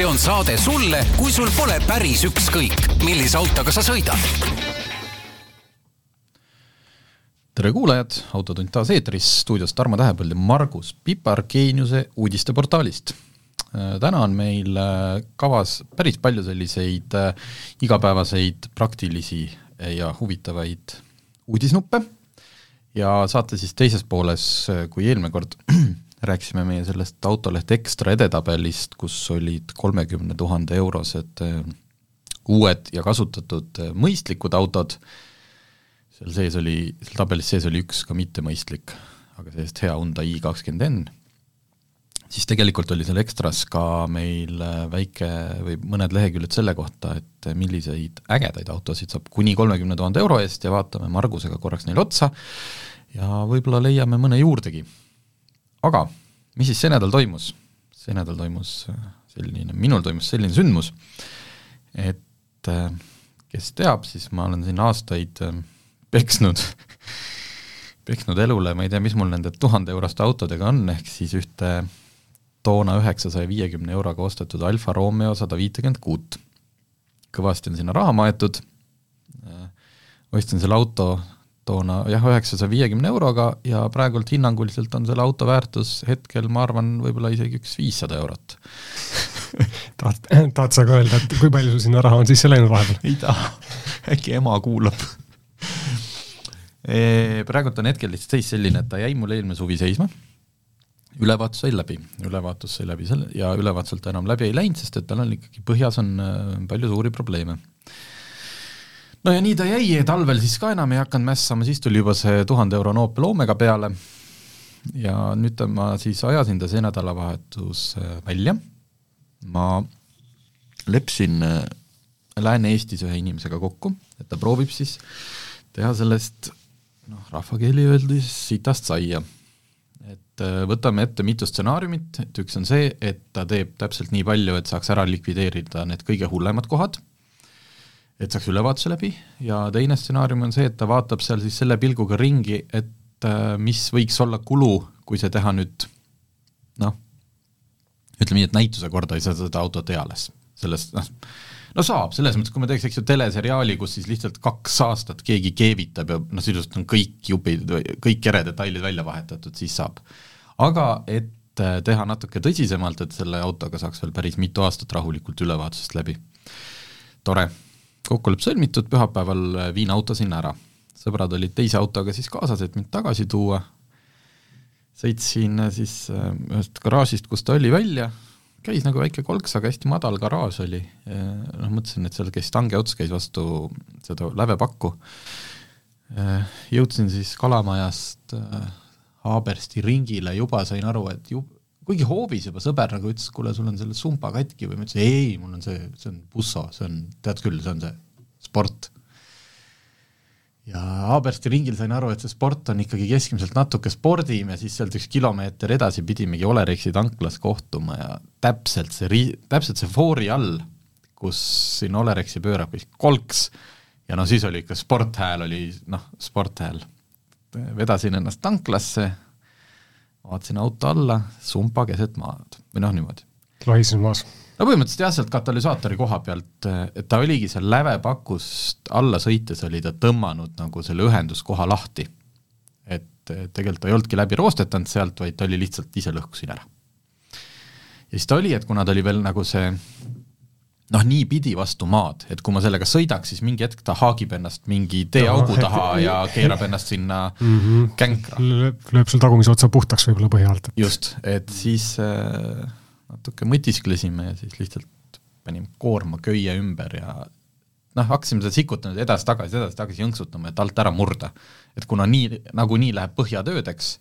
see on saade sulle, kui sul pole päris ükskõik, millise autoga sa sõidad. tere kuulajad, Autotund taas eetris, stuudios Tarmo Tähepõld ja Margus Pipar Geeniuse uudisteportaalist. täna on meil äh, kavas päris palju selliseid äh, igapäevaseid praktilisi ja huvitavaid uudisnuppe ja saate siis teises pooles, äh, kui eelmine kord rääkisime meie sellest Autoleht Ekstra edetabelist, kus olid kolmekümne tuhande eurosed äh, uued ja kasutatud äh, mõistlikud autod, seal sees oli, seal tabelis sees oli üks ka mittemõistlik, aga sellest hea Hyundai i20 N, siis tegelikult oli seal ekstras ka meil äh, väike või mõned leheküljed selle kohta, et milliseid ägedaid autosid saab kuni kolmekümne tuhande euro eest ja vaatame Margusega korraks neile otsa ja võib-olla leiame mõne juurdegi aga mis siis see nädal toimus? see nädal toimus äh, selline, minul toimus selline sündmus, et äh, kes teab, siis ma olen siin aastaid äh, peksnud peksnud elule, ma ei tea, mis mul nende tuhande euroste autodega on, ehk siis ühte toona üheksasaja viiekümne euroga ostetud Alfa Romeo sada viitekümmet kuut. kõvasti on sinna raha maetud, ostsin selle auto toona jah, üheksasaja viiekümne euroga ja praegult hinnanguliselt on selle auto väärtus hetkel, ma arvan, võib-olla isegi üks viissada eurot. Tahad, tahad sa ka öelda, et kui palju sul sinna raha on sisse läinud vahepeal? ei taha, äkki ema kuulab. E,. Praegult on hetkel lihtsalt seis selline, et ta jäi mul eelmine suvi seisma, ülevaatus sai läbi, ülevaatus sai läbi selle ja ülevaatuselt ta enam läbi ei läinud, sest et tal on ikkagi põhjas on äh, palju suuri probleeme no ja nii ta jäi, talvel siis ka enam ei hakanud mässama, siis tuli juba see tuhande eurone Opel Omega peale. Ja nüüd ma siis ajasin ta see nädalavahetus äh, välja, ma leppisin äh, Lääne-Eestis ühe inimesega kokku, et ta proovib siis teha sellest noh, rahvakeeli öeldes sitast saia. et äh, võtame ette mitu stsenaariumit, et üks on see, et ta teeb täpselt nii palju, et saaks ära likvideerida need kõige hullemad kohad et saaks ülevaatuse läbi ja teine stsenaarium on see, et ta vaatab seal siis selle pilguga ringi, et äh, mis võiks olla kulu, kui see teha nüüd noh, ütleme nii, et näituse korda ei saa seda autot eales, sellest noh, no saab, selles mõttes, kui me teeks, eks ju, teleseriaali, kus siis lihtsalt kaks aastat keegi keevitab ja noh, sisuliselt on kõik jupid, kõik keredetailid välja vahetatud, siis saab. aga et äh, teha natuke tõsisemalt, et selle autoga saaks veel päris mitu aastat rahulikult ülevaatusest läbi. tore kokkulepe sõlmitud, pühapäeval äh, viin auto sinna ära. sõbrad olid teise autoga siis kaasas, et mind tagasi tuua, sõitsin äh, siis äh, ühest garaažist, kus ta oli, välja, käis nagu väike kolks, aga hästi madal garaaž oli, noh mõtlesin, et seal käis tange ots, käis vastu seda lävepakku, jõudsin siis Kalamajast Haabersti ringile, juba sain aru, et ju-, kuigi hoovis juba sõber nagu ütles, kuule, sul on selle sumba katki või ma ütlesin ei, mul on see, see on busso, see on, tead küll, see on see sport. ja Haabersti ringil sain aru, et see sport on ikkagi keskmiselt natuke spordim ja siis sealt üks kilomeeter edasi pidimegi Olerexi tanklas kohtuma ja täpselt see ri-, täpselt see foori all, kus siin Olerexi pöörab, kolks ja no siis oli ikka sporthääl oli noh, sporthääl. vedasin ennast tanklasse, vaatasin auto alla, sumpa keset maad või noh, niimoodi. lohises maas no põhimõtteliselt jah, sealt katalüsaatori koha pealt, et ta oligi seal lävepakust alla sõites oli ta tõmmanud nagu selle ühenduskoha lahti. et tegelikult ta ei olnudki läbi roostetanud sealt, vaid ta oli lihtsalt, ise lõhkusin ära. ja siis ta oli, et kuna ta oli veel nagu see noh, niipidi vastu maad, et kui ma sellega sõidaks, siis mingi hetk ta haagib ennast mingi teeaugu taha ja keerab ennast sinna mm -hmm. känkra. lööb sul tagumise otsa puhtaks võib-olla põhja alt. just, et siis äh, natuke mõtisklesime ja siis lihtsalt panime koorma köie ümber ja noh, hakkasime seda sikutama edasi-tagasi, edasi-tagasi jõnksutama, et alt ära murda. et kuna nii, nagunii läheb põhjatöödeks,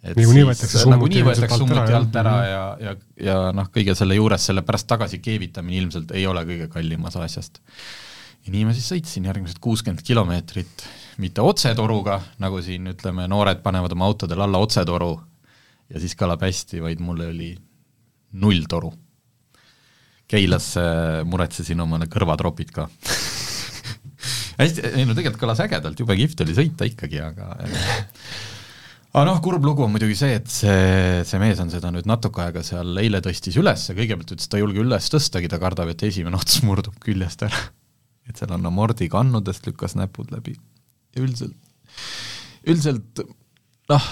niikuinii võetakse nagunii võetakse summuti alt ära ja, ja, ja noh, kõige selle juures selle pärast tagasi keevitamine ilmselt ei ole kõige kallim osa asjast. ja nii ma siis sõitsin järgmised kuuskümmend kilomeetrit, mitte otsetoruga, nagu siin ütleme, noored panevad oma autodel alla otsetoru ja siis kõlab hästi, vaid mul oli null toru. Keilas muretsesin omale kõrvatropid ka hästi, ei no tegelikult kõlas ägedalt, jube kihvt oli sõita ikkagi, aga aga noh, kurb lugu on muidugi see, et see, see mees on seda nüüd natuke aega seal, eile tõstis üles ja kõigepealt ütles, ta ei julge üles tõstagi, ta kardab, et esimene ots murdub küljest ära. et seal on amordi kannudest lükkas näpud läbi. Ja üldiselt, üldiselt noh,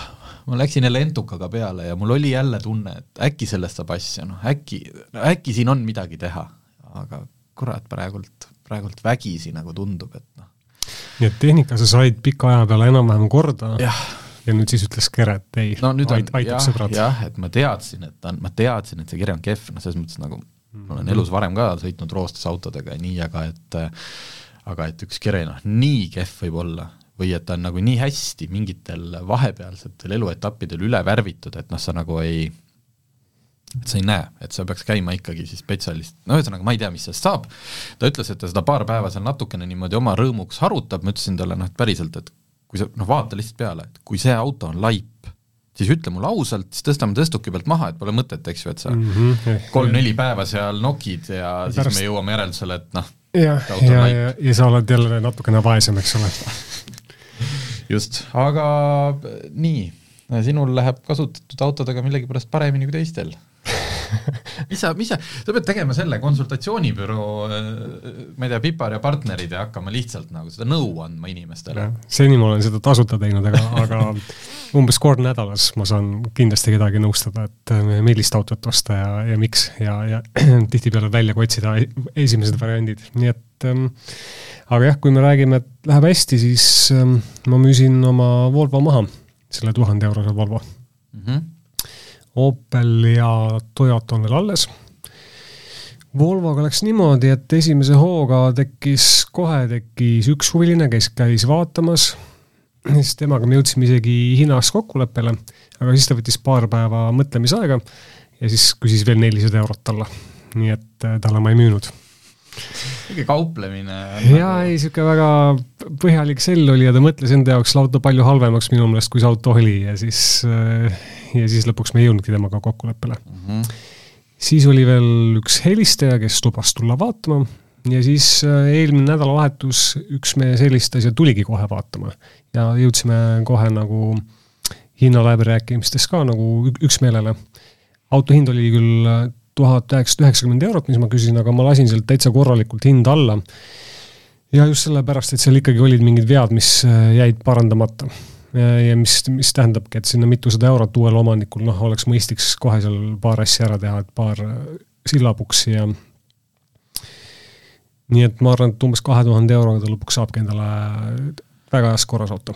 ma läksin jälle entukaga peale ja mul oli jälle tunne, et äkki sellest saab asja, noh äkki, äkki siin on midagi teha, aga kurat, praegult, praegult vägisi nagu tundub, et noh. nii et tehnika sa said pika aja peale enam-vähem korda. Jah ja nüüd siis ütles Kere, et ei no, ait, aitab sõbrad. jah, et ma teadsin, et ta on, ma teadsin, et see kire on kehv, noh selles mõttes nagu ma olen elus varem ka sõitnud roostes autodega ja nii, aga et aga et üks kere noh, nii kehv võib olla või et ta on nagu nii hästi mingitel vahepealsetel eluetappidel üle värvitud, et noh, sa nagu ei et sa ei näe, et sa peaks käima ikkagi siis spetsialist, no ühesõnaga ma ei tea, mis sellest saab, ta ütles, et ta seda paar päeva seal natukene niimoodi oma rõõmuks harutab, ma ütlesin talle noh, et päriselt, et kui sa noh, vaata lihtsalt peale, et kui see auto on laip, siis ütle mulle ausalt, siis tõstame tõstuki pealt maha, et pole mõtet, eks ju, et sa mm -hmm. kolm-neli päeva seal nokid ja Pärast... siis me jõuame järeldusele, et noh, jah, ja, ja, ja, ja sa oled jälle natukene vaesem, eks ole. Just, aga nii, sinul läheb kasutatud autodega millegipärast paremini kui teistel mis sa, mis sa, sa pead tegema selle konsultatsioonibüroo, ma ei tea, Pipar ja partnerid ja hakkama lihtsalt nagu seda nõu andma inimestele. seni ma olen seda tasuta teinud, aga, aga umbes kord nädalas ma saan kindlasti kedagi nõustada, et äh, millist autot osta ja, ja miks ja, ja tihtipeale välja ka otsida e-, esimesed variandid, nii et ähm, aga jah, kui me räägime, et läheb hästi, siis ähm, ma müüsin oma Volvo maha, selle tuhande eurose Volvo mm. -hmm Opel ja Toyota on veel alles. Volvoga läks niimoodi, et esimese hooga tekkis, kohe tekkis üks huviline, kes käis vaatamas, siis temaga me jõudsime isegi hinnas kokkuleppele, aga siis ta võttis paar päeva mõtlemisaega ja siis küsis veel nelisada eurot alla. nii et äh, talle ma ei müünud mingi kauplemine. jaa, ei niisugune väga põhjalik sell oli ja ta mõtles enda jaoks auto palju halvemaks minu meelest, kui see auto oli ja siis, ja siis lõpuks me ei jõudnudki temaga kokkuleppele mm. -hmm. siis oli veel üks helistaja, kes lubas tulla vaatama ja siis äh, eelmine nädalavahetus üks mees helistas ja tuligi kohe vaatama. ja jõudsime kohe nagu hinnaläbirääkimistes ka nagu üksmeelele. auto hind oli küll äh, tuhat üheksasada üheksakümmend eurot, mis ma küsisin, aga ma lasin sealt täitsa korralikult hinda alla. ja just sellepärast, et seal ikkagi olid mingid vead, mis äh, jäid parandamata. ja mis, mis tähendabki, et sinna mitusada eurot uuel omanikul, noh, oleks mõistlik kohe seal paar asja ära teha, et paar äh, sillapuksi ja nii et ma arvan, et umbes kahe tuhande euroga ta lõpuks saabki endale väga heas korras auto.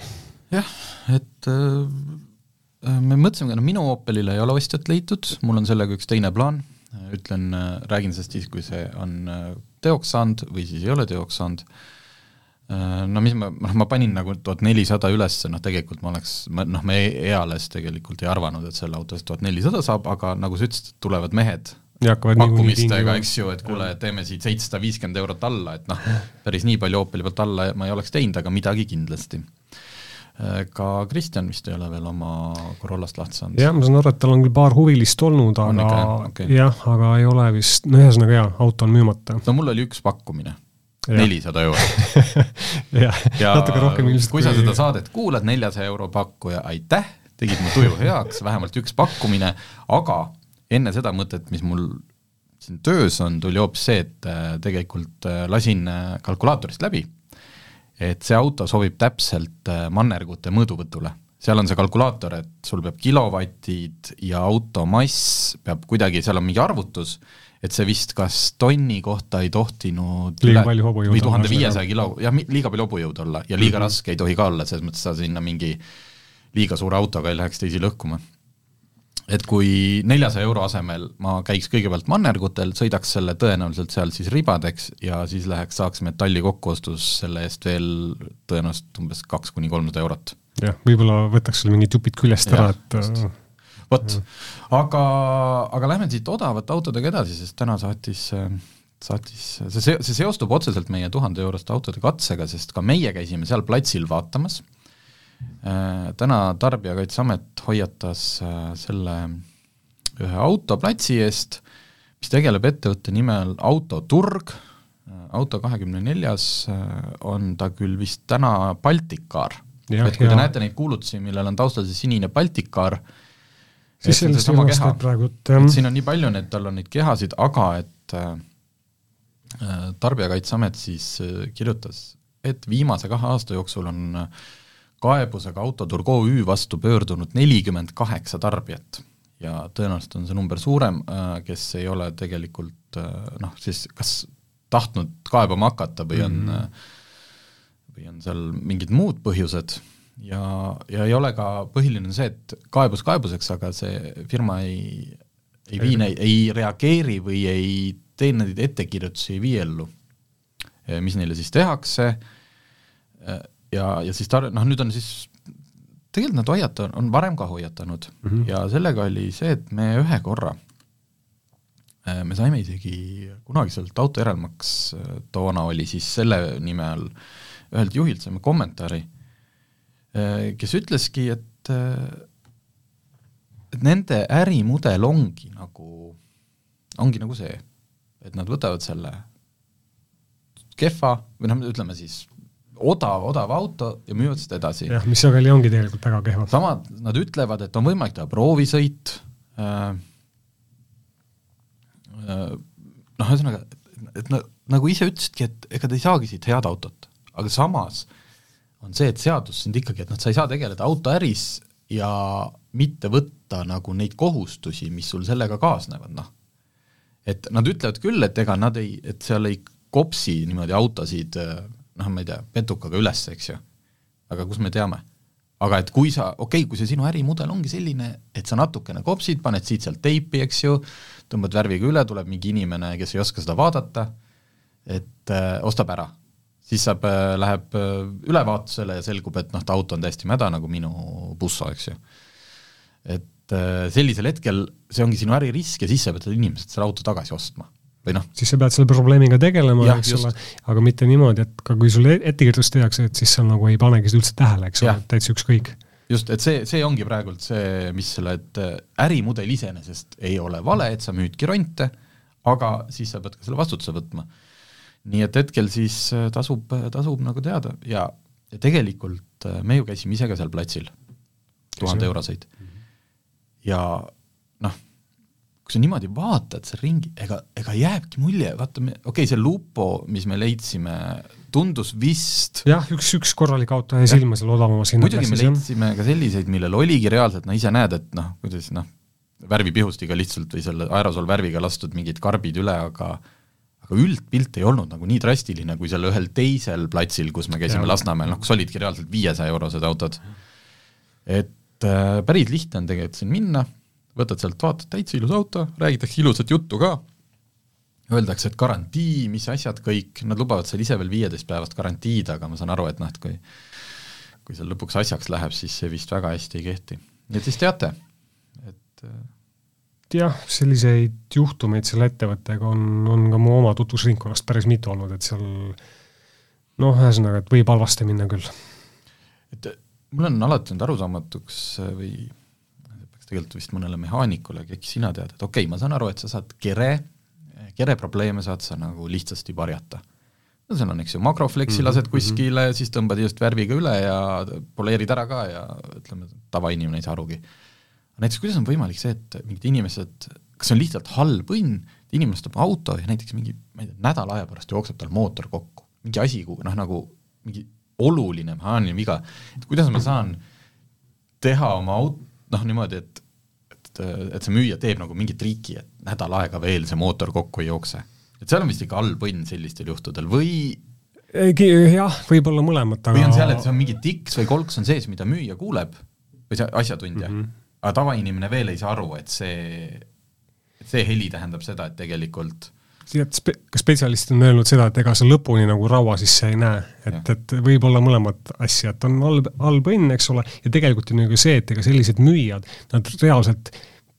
jah, et äh, me mõtlesime, no minu Opelile ei ole ostjat leitud, mul on sellega üks teine plaan, ütlen, räägin sellest siis, kui see on äh, teoks saanud või siis ei ole teoks saanud, äh, no mis ma, noh ma panin nagu tuhat nelisada üles, noh tegelikult ma oleks, noh, me eales tegelikult ei arvanud, et selle auto eest tuhat nelisada saab, aga nagu sa ütlesid, tulevad mehed pakkumistega, eks ju, et kuule, teeme siit seitsesada viiskümmend eurot alla, et noh, päris nii palju Opeli pealt alla ma ei oleks teinud, aga midagi kindlasti. Äh, ka Kristjan vist ei ole veel oma Corollast lahti saanud. jah, ma saan aru, et tal on küll paar huvilist olnud, aga okay. jah, aga ei ole vist, no ühesõnaga jaa, auto on müümata. no mul oli üks pakkumine, nelisada eurot jah ja, natuke rohkem ilmselt kui sa seda saadet kuulad, neljasaja euro pakkuja, aitäh, tegid mu tuju heaks, vähemalt üks pakkumine, aga enne seda mõtet, mis mul siin töös on, tuli hoopis see, et äh, tegelikult äh, lasin kalkulaatorist läbi et see auto sobib täpselt äh, mannergute mõõduvõtule. seal on see kalkulaator, et sul peab kilovatid ja auto mass peab kuidagi, seal on mingi arvutus, et see vist kas tonni kohta ei tohtinud liiga palju hobujõudu või tuhande viiesaja kilo, jah, liiga palju hobujõudu olla ja liiga mm -hmm. raske ei tohi ka olla, selles mõttes sa sinna mingi liiga suure autoga ei läheks teisi lõhkuma et kui neljasaja euro asemel ma käiks kõigepealt mannergutel, sõidaks selle tõenäoliselt seal siis ribadeks ja siis läheks, saaks metalli kokkuostus selle eest veel tõenäoliselt umbes kaks kuni kolmsada eurot. jah, võib-olla võtaks sulle mingid jupid küljest ära, et äh, vot, aga, aga lähme siit odavate autodega edasi, sest täna saatis saatis, see, see seostub otseselt meie tuhande euroste autode katsega, sest ka meie käisime seal platsil vaatamas. Äh, täna Tarbijakaitseamet hoiatas äh, selle ühe auto platsi eest, mis tegeleb ettevõtte nimel Autoturg, äh, auto kahekümne neljas on ta küll vist täna Baltic Car, et kui te näete neid kuulutusi, millel on taustal see sinine Balticar, siis sellest ei oleks ka praegu, et siin on nii palju neid, tal on neid kehasid, aga et äh, Tarbijakaitseamet siis äh, kirjutas, et viimase kahe aasta jooksul on äh, kaebusega Autoturg OÜ vastu pöördunud nelikümmend kaheksa tarbijat ja tõenäoliselt on see number suurem, äh, kes ei ole tegelikult äh, noh, siis kas tahtnud kaebama hakata või on mm, -hmm. või on seal mingid muud põhjused ja, ja ei ole ka, põhiline on see, et kaebus kaebuseks, aga see firma ei, ei vii, ei reageeri või ei tee neid ettekirjutusi, ei vii ellu. mis neile siis tehakse ja, ja siis tar-, noh nüüd on siis tegelikult nad hoiata-, on varem ka hoiatanud mm -hmm. ja sellega oli see, et me ühe korra, äh, me saime isegi kunagiselt auto järelmaks, äh, toona oli siis selle nime all, ühelt juhilt saime kommentaari, äh, kes ütleski, et et nende ärimudel ongi nagu, ongi nagu see, et nad võtavad selle kehva või noh, ütleme siis odav, odav auto ja müüvad seda edasi. jah, mis sageli ongi tegelikult väga kehva. samad, nad ütlevad, et on võimalik teha proovisõit äh,, äh, noh, ühesõnaga, et na, nagu ise ütlesidki, et ega te ei saagi siit head autot, aga samas on see, et seadus sind ikkagi, et noh, sa ei saa tegeleda autoäris ja mitte võtta nagu neid kohustusi, mis sul sellega kaasnevad, noh. et nad ütlevad küll, et ega nad ei, et seal ei kopsi niimoodi autosid äh, noh, ma ei tea, petukaga üles, eks ju. aga kus me teame? aga et kui sa, okei okay,, kui see sinu ärimudel ongi selline, et sa natukene kopsid, paned siit-sealt teipi, eks ju, tõmbad värviga üle, tuleb mingi inimene, kes ei oska seda vaadata, et äh, ostab ära. siis saab äh,, läheb äh, ülevaatusele ja selgub, et noh, ta auto on täiesti mäda, nagu minu busso, eks ju. et äh, sellisel hetkel see ongi sinu äririsk ja siis sa pead inimesed selle auto tagasi ostma või noh. siis sa pead selle probleemiga tegelema, eks ole, aga mitte niimoodi, et ka kui sulle ettekirjutus tehakse, et siis sa nagu ei panegi seda üldse tähele, eks ole, täitsa ükskõik. just, et see, see ongi praegult see, mis selle, et äh, ärimudel iseenesest ei ole vale, et sa müüdki ronte, aga siis sa pead ka selle vastutuse võtma. nii et hetkel siis äh, tasub, tasub nagu teada ja, ja tegelikult äh, me ju käisime ise ka seal platsil, tuhande eurosõit. Mhm. ja noh kui sa niimoodi vaatad seal ringi, ega, ega jääbki mulje, vaata me, okei okay,, see Lupo, mis me leidsime, tundus vist jah, üks, üks korralik auto jäi silma seal odavamas hinnaklassis. muidugi me leidsime ka selliseid, millel oligi reaalselt, no ise näed, et noh, kuidas noh, värvipihustiga lihtsalt või selle aerosolvärviga lastud mingid karbid üle, aga aga üldpilt ei olnud nagu nii drastiline kui seal ühel teisel platsil, kus me käisime. Lasnamäel, noh kus olidki reaalselt viiesaja eurosed autod. et äh, päris lihtne on tegelikult siin minna võtad sealt, vaatad, täitsa ilus auto, räägitakse ilusat juttu ka, öeldakse, et garantii, mis asjad kõik, nad lubavad seal ise veel viieteist päevast garantiid, aga ma saan aru, et noh, et kui kui seal lõpuks asjaks läheb, siis see vist väga hästi ei kehti. nii et siis teate, et äh, jah, selliseid juhtumeid selle ettevõttega on, on ka mu oma tutvusringkonnast päris mitu olnud, et seal noh, ühesõnaga, et võib halvasti minna küll. et mul on alati olnud arusaamatuks või tegelikult vist mõnele mehaanikule, äkki sina tead, et okei okay,, ma saan aru, et sa saad kere, kere probleeme saad sa nagu lihtsasti varjata. no seal on, eks ju, makrofleksi mm -hmm. lased kuskile, siis tõmbad just värviga üle ja poleerid ära ka ja ütleme, tavainimene ei saa arugi. näiteks kuidas on võimalik see, et mingid inimesed, kas see on lihtsalt halb õnn, et inimene ostab auto ja näiteks mingi, ma ei tea, nädala aja pärast jookseb tal mootor kokku, mingi asi, noh nagu mingi oluline mehaaniline viga, et kuidas ma saan teha oma aut-, noh niimoodi, et et, et see müüja teeb nagu mingi triki, et nädal aega veel see mootor kokku ei jookse. et seal on vist ikka halb õnn sellistel juhtudel või jah, võib-olla mõlemat, aga või on seal, et see on mingi tiks või kolks on sees, mida müüja kuuleb või see asjatundja mm, -hmm. aga tavainimene veel ei saa aru, et see, et see heli tähendab seda, et tegelikult tead, spe-, ka spetsialistid on öelnud seda, et ega sa lõpuni nagu raua sisse ei näe, et, et võib olla mõlemat asja, et on halb, halb õnn, eks ole, ja tegelikult on ju ka see, et ega sellised müüjad, nad reaalselt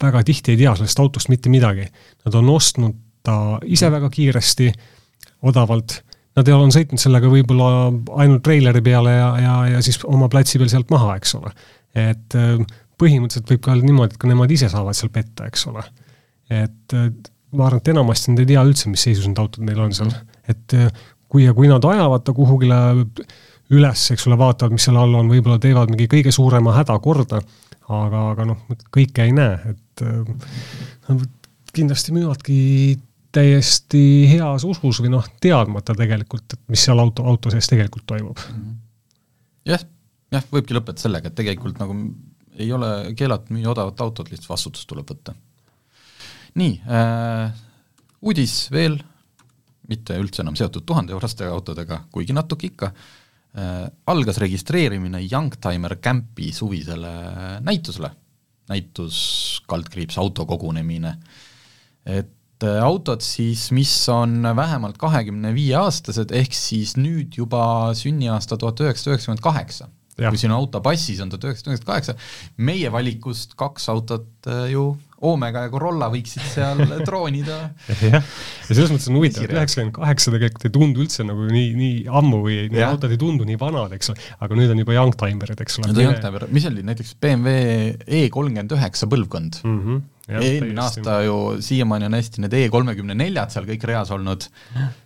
väga tihti ei tea sellest autost mitte midagi. Nad on ostnud ta ise väga kiiresti, odavalt, nad on sõitnud sellega võib-olla ainult treileri peale ja, ja, ja siis oma platsi peal sealt maha, eks ole. et põhimõtteliselt võib ka olla niimoodi, et ka nemad ise saavad seal petta, eks ole. et ma arvan, et enamasti nad ei tea üldse, mis seisus need autod neil on seal, et eh, kui ja kui nad ajavad ta kuhugile üles, eks ole, vaatavad, mis seal all on, võib-olla teevad mingi kõige suurema häda korda, aga, aga noh, kõike ei näe, et nad kindlasti müüvadki täiesti heas usus või noh, teadmata tegelikult, et mis seal auto, auto sees tegelikult toimub. jah, jah, võibki lõpetada sellega, et tegelikult nagu ei ole keelatud müüa odavat autot, lihtsalt vastutus tuleb võtta. Nii äh,, uudis veel, mitte üldse enam seotud tuhandeeuroste autodega, kuigi natuke ikka. Äh,, algas registreerimine Youngtimer Campi suvisele näitusele, näitus kaldkriips autokogunemine, et Äh, autod siis, mis on vähemalt kahekümne viie aastased, ehk siis nüüd juba sünniaasta tuhat üheksasada üheksakümmend kaheksa. Kui sinu auto passis on tuhat üheksasada üheksakümmend kaheksa, meie valikust kaks autot äh, ju Omega ja Corolla võiksid seal troonida. jah, ja selles mõttes on huvitav, et üheksakümmend kaheksa tegelikult ei tundu üldse nagu nii, nii ammu või need autod ei tundu nii vanad, eks ole, aga nüüd on juba youngtimerid, eks ole. Need on youngtimer, mis oli näiteks BMW E kolmkümmend üheksa põlvkond? Mm. -hmm eelmine aasta ju siiamaani on hästi need E kolmekümne neljad seal kõik reas olnud,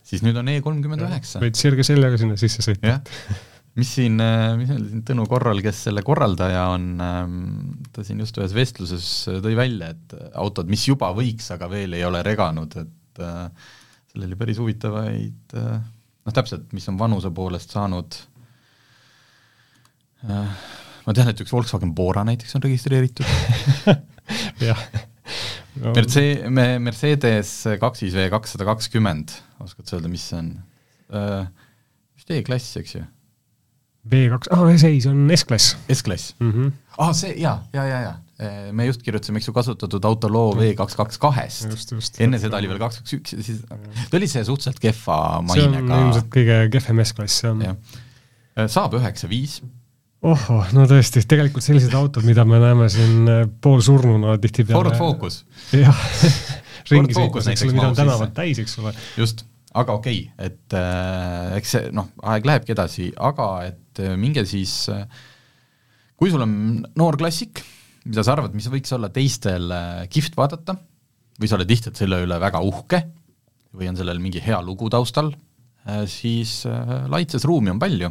siis nüüd on E kolmkümmend üheksa. võid sirge seljaga sinna sisse sõita. mis siin, äh, mis oli siin Tõnu Korral, kes selle korraldaja on, ähm, ta siin just ühes vestluses tõi välja, et autod, mis juba võiks, aga veel ei ole reganud, et äh, seal oli päris huvitavaid äh, noh, täpselt, mis on vanuse poolest saanud ma tean, et üks Volkswagen Bora näiteks on registreeritud. Jah. No.. Merce-, me-, Mercedes kaks viis V kakssada kakskümmend, oskad sa öelda, mis see on? Vist E-klass, eks ju? V2, aa ei, see on S-klass. S-klass mm? -hmm. aa, see, jaa, jaa, jaa, jaa. Äh, me just kirjutasime, eks ju, kasutatud autoloo V kaks kaks kahest. enne seda oli veel kaks kaks üks ja siis ta oli see suhteliselt kehva mainega. see on ilmselt kõige kehvem S-klass, jah. Saab üheksa viis ohoh, no tõesti, tegelikult sellised autod, mida me näeme siin äh, poolsurnuna tihtipeale. Ford Focus. jah ringi sõitmas, eks ole, mida on tänavad täis, eks ole. just, aga okei okay,, et äh, eks see noh, aeg lähebki edasi, aga et äh, minge siis äh,, kui sul on noor klassik, mida sa arvad, mis võiks olla teistel äh, kihvt vaadata, või sa oled lihtsalt selle üle väga uhke või on sellel mingi hea lugu taustal siis laitses ruumi on palju.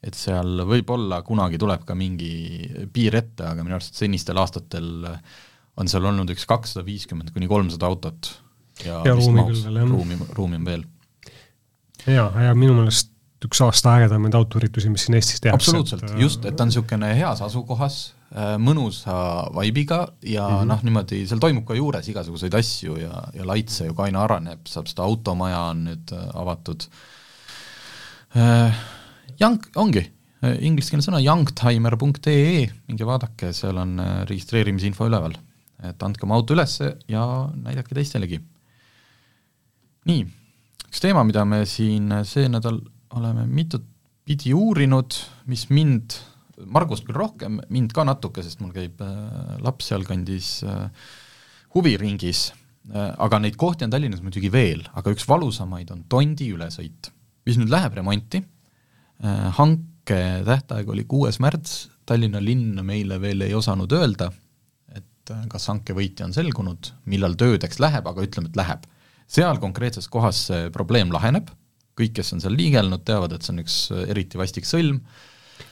Et seal võib-olla kunagi tuleb ka mingi piir ette, aga minu arust senistel aastatel on seal olnud üks kakssada viiskümmend kuni kolmsada autot. Ja, ja ruumi küll veel, ruumi, ruumi on veel. jaa, ja minu meelest üks aasta ägedamaid autoüritusi, mis siin Eestis tehakse. absoluutselt, just, et ta on niisugune heas asukohas, äh, mõnusa vibe'iga ja mm -hmm. noh, niimoodi seal toimub ka juures igasuguseid asju ja, ja laitse ju ka aina areneb, saab seda automaja on nüüd äh, avatud äh, Young, ongi, ingliskeelne sõna youngtimer.ee, minge vaadake, seal on äh, registreerimisinfo üleval. et andke oma auto üles ja näidake teistelegi. nii, üks teema, mida me siin see nädal oleme mitut pidi uurinud, mis mind, Margust küll rohkem, mind ka natuke, sest mul käib äh, laps sealkandis äh, huviringis. Äh,, aga neid kohti on Tallinnas muidugi veel, aga üks valusamaid on Tondi ülesõit, mis nüüd läheb remonti. Hanke tähtaeg oli kuues märts, Tallinna linn meile veel ei osanud öelda, et kas hanke võitja on selgunud, millal töödeks läheb, aga ütleme, et läheb. seal konkreetses kohas see probleem laheneb, kõik, kes on seal liigelnud, teavad, et see on üks äh, eriti vastik sõlm,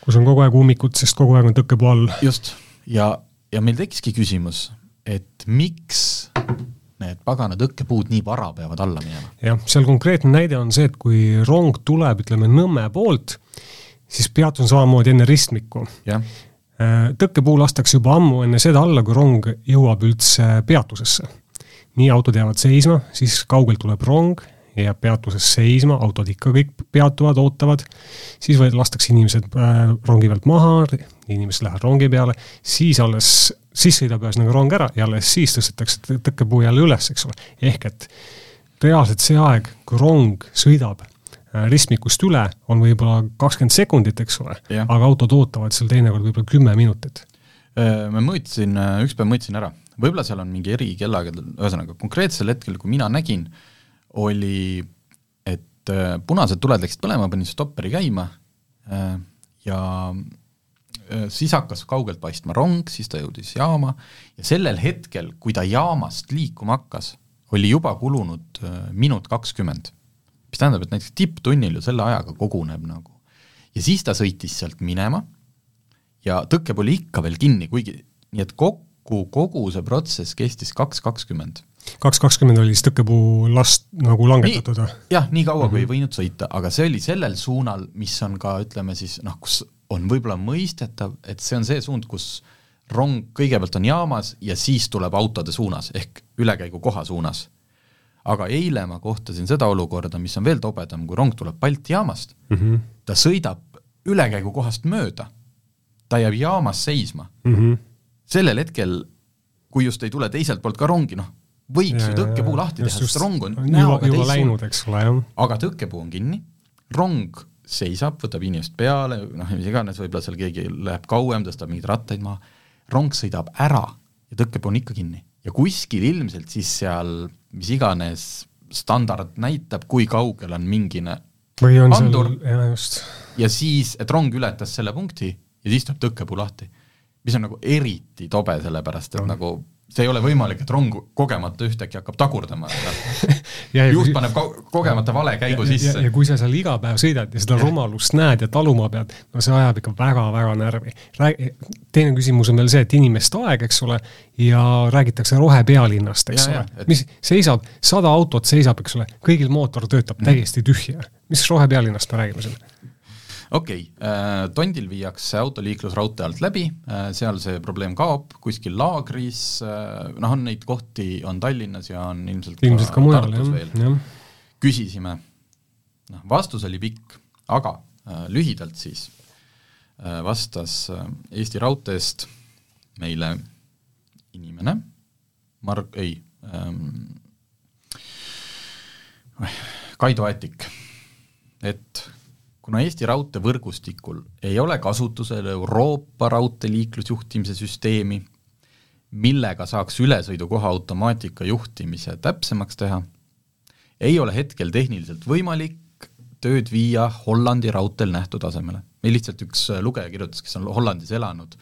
kus on kogu aeg ummikud, sest kogu aeg on tõkkepuu all. just, ja, ja meil tekkiski küsimus, et miks need pagana tõkkepuud nii vara peavad alla minema. jah, seal konkreetne näide on see, et kui rong tuleb, ütleme Nõmme poolt, siis peatus on samamoodi enne ristmikku. Äh, tõkkepuu lastakse juba ammu enne seda alla, kui rong jõuab üldse peatusesse. nii autod jäävad seisma, siis kaugelt tuleb rong, jääb peatuses seisma, autod ikka kõik peatuvad, ootavad, siis või lastakse inimesed äh, rongi pealt maha, inimesed lähevad rongi peale, siis alles siis sõidab ühesõnaga rong ära ja alles siis tõstetakse tõkkepuu jälle üles, eks ole. ehk et reaalselt see aeg, kui rong sõidab äh, ristmikust üle, on võib-olla kakskümmend sekundit, eks ole, aga autod ootavad seal teinekord võib-olla kümme minutit. Äh, ma mõõtsin, äh, üks päev mõõtsin ära, võib-olla seal on mingi erikellakell, ühesõnaga konkreetsel hetkel, kui mina nägin, oli, et punased tuled läksid põlema, panin stopperi käima ja Äh, siis hakkas kaugelt paistma rong, siis ta jõudis jaama ja sellel hetkel, kui ta jaamast liikuma hakkas, oli juba kulunud äh, minut kakskümmend. mis tähendab, et näiteks tipptunnil ju selle ajaga koguneb nagu. ja siis ta sõitis sealt minema ja tõkkepuu oli ikka veel kinni, kuigi nii et kokku kogu see protsess kestis kaks kakskümmend. Kaks kakskümmend oli siis tõkkepuu last nagu langetatud või? jah, nii kaua mm, -hmm. kui ei mhm. võinud sõita, aga see oli sellel suunal, mis on ka ütleme siis noh, kus on võib-olla mõistetav, et see on see suund, kus rong kõigepealt on jaamas ja siis tuleb autode suunas ehk ülekäigukoha suunas. aga eile ma kohtasin seda olukorda, mis on veel tobedam, kui rong tuleb Balti jaamast mm, -hmm. ta sõidab ülekäigukohast mööda ta jääb jaamas seisma mm. -hmm. sellel hetkel, kui just ei tule teiselt poolt ka rongi, noh, võiks ja, ju tõkkepuu lahti teha, sest rong on näoga juba läinud, eks ole, jah. aga tõkkepuu on kinni, rong seisab, võtab inimest peale, noh, mis iganes, võib-olla seal keegi läheb kauem, tõstab mingeid rattaid maha, rong sõidab ära ja tõkkepuu on ikka kinni. ja kuskil ilmselt siis seal mis iganes standard näitab, kui kaugel on mingine või on andur, seal, ja siis, et rong ületas selle punkti ja siis tuleb tõkkepuu lahti. mis on nagu eriti tobe, sellepärast et no. nagu see ei ole võimalik, et rong kogemata ühtäkki hakkab tagurdama juht paneb ko kogemata vale käigu ja, sisse. ja kui sa seal iga päev sõidad ja seda ja. rumalust näed ja taluma pead, no see ajab ikka väga-väga närvi. teine küsimus on veel see, et inimeste aeg, eks ole, ja räägitakse rohepealinnast, eks ja, ole, et... mis seisab, sada autot seisab, eks ole, kõigil mootor töötab mm. täiesti tühja. mis rohepealinnast me räägime siin? Okei okay,, äh, Tondil viiakse autoliiklus raudtee alt läbi, äh, seal see probleem kaob, kuskil laagris, äh, noh, on neid kohti, on Tallinnas ja on ilmselt ilmselt ka, ka mujal, jah. küsisime, noh, vastus oli pikk, aga lühidalt siis vastas Eesti Raudteest meile inimene, Marg-, ei ähm,, Kaido Ätik, et kuna Eesti raudteevõrgustikul ei ole kasutusel Euroopa raudteeliiklusjuhtimise süsteemi, millega saaks ülesõidukoha automaatika juhtimise täpsemaks teha, ei ole hetkel tehniliselt võimalik tööd viia Hollandi raudteel nähtud asemele. meil lihtsalt üks lugeja kirjutas, kes on Hollandis elanud,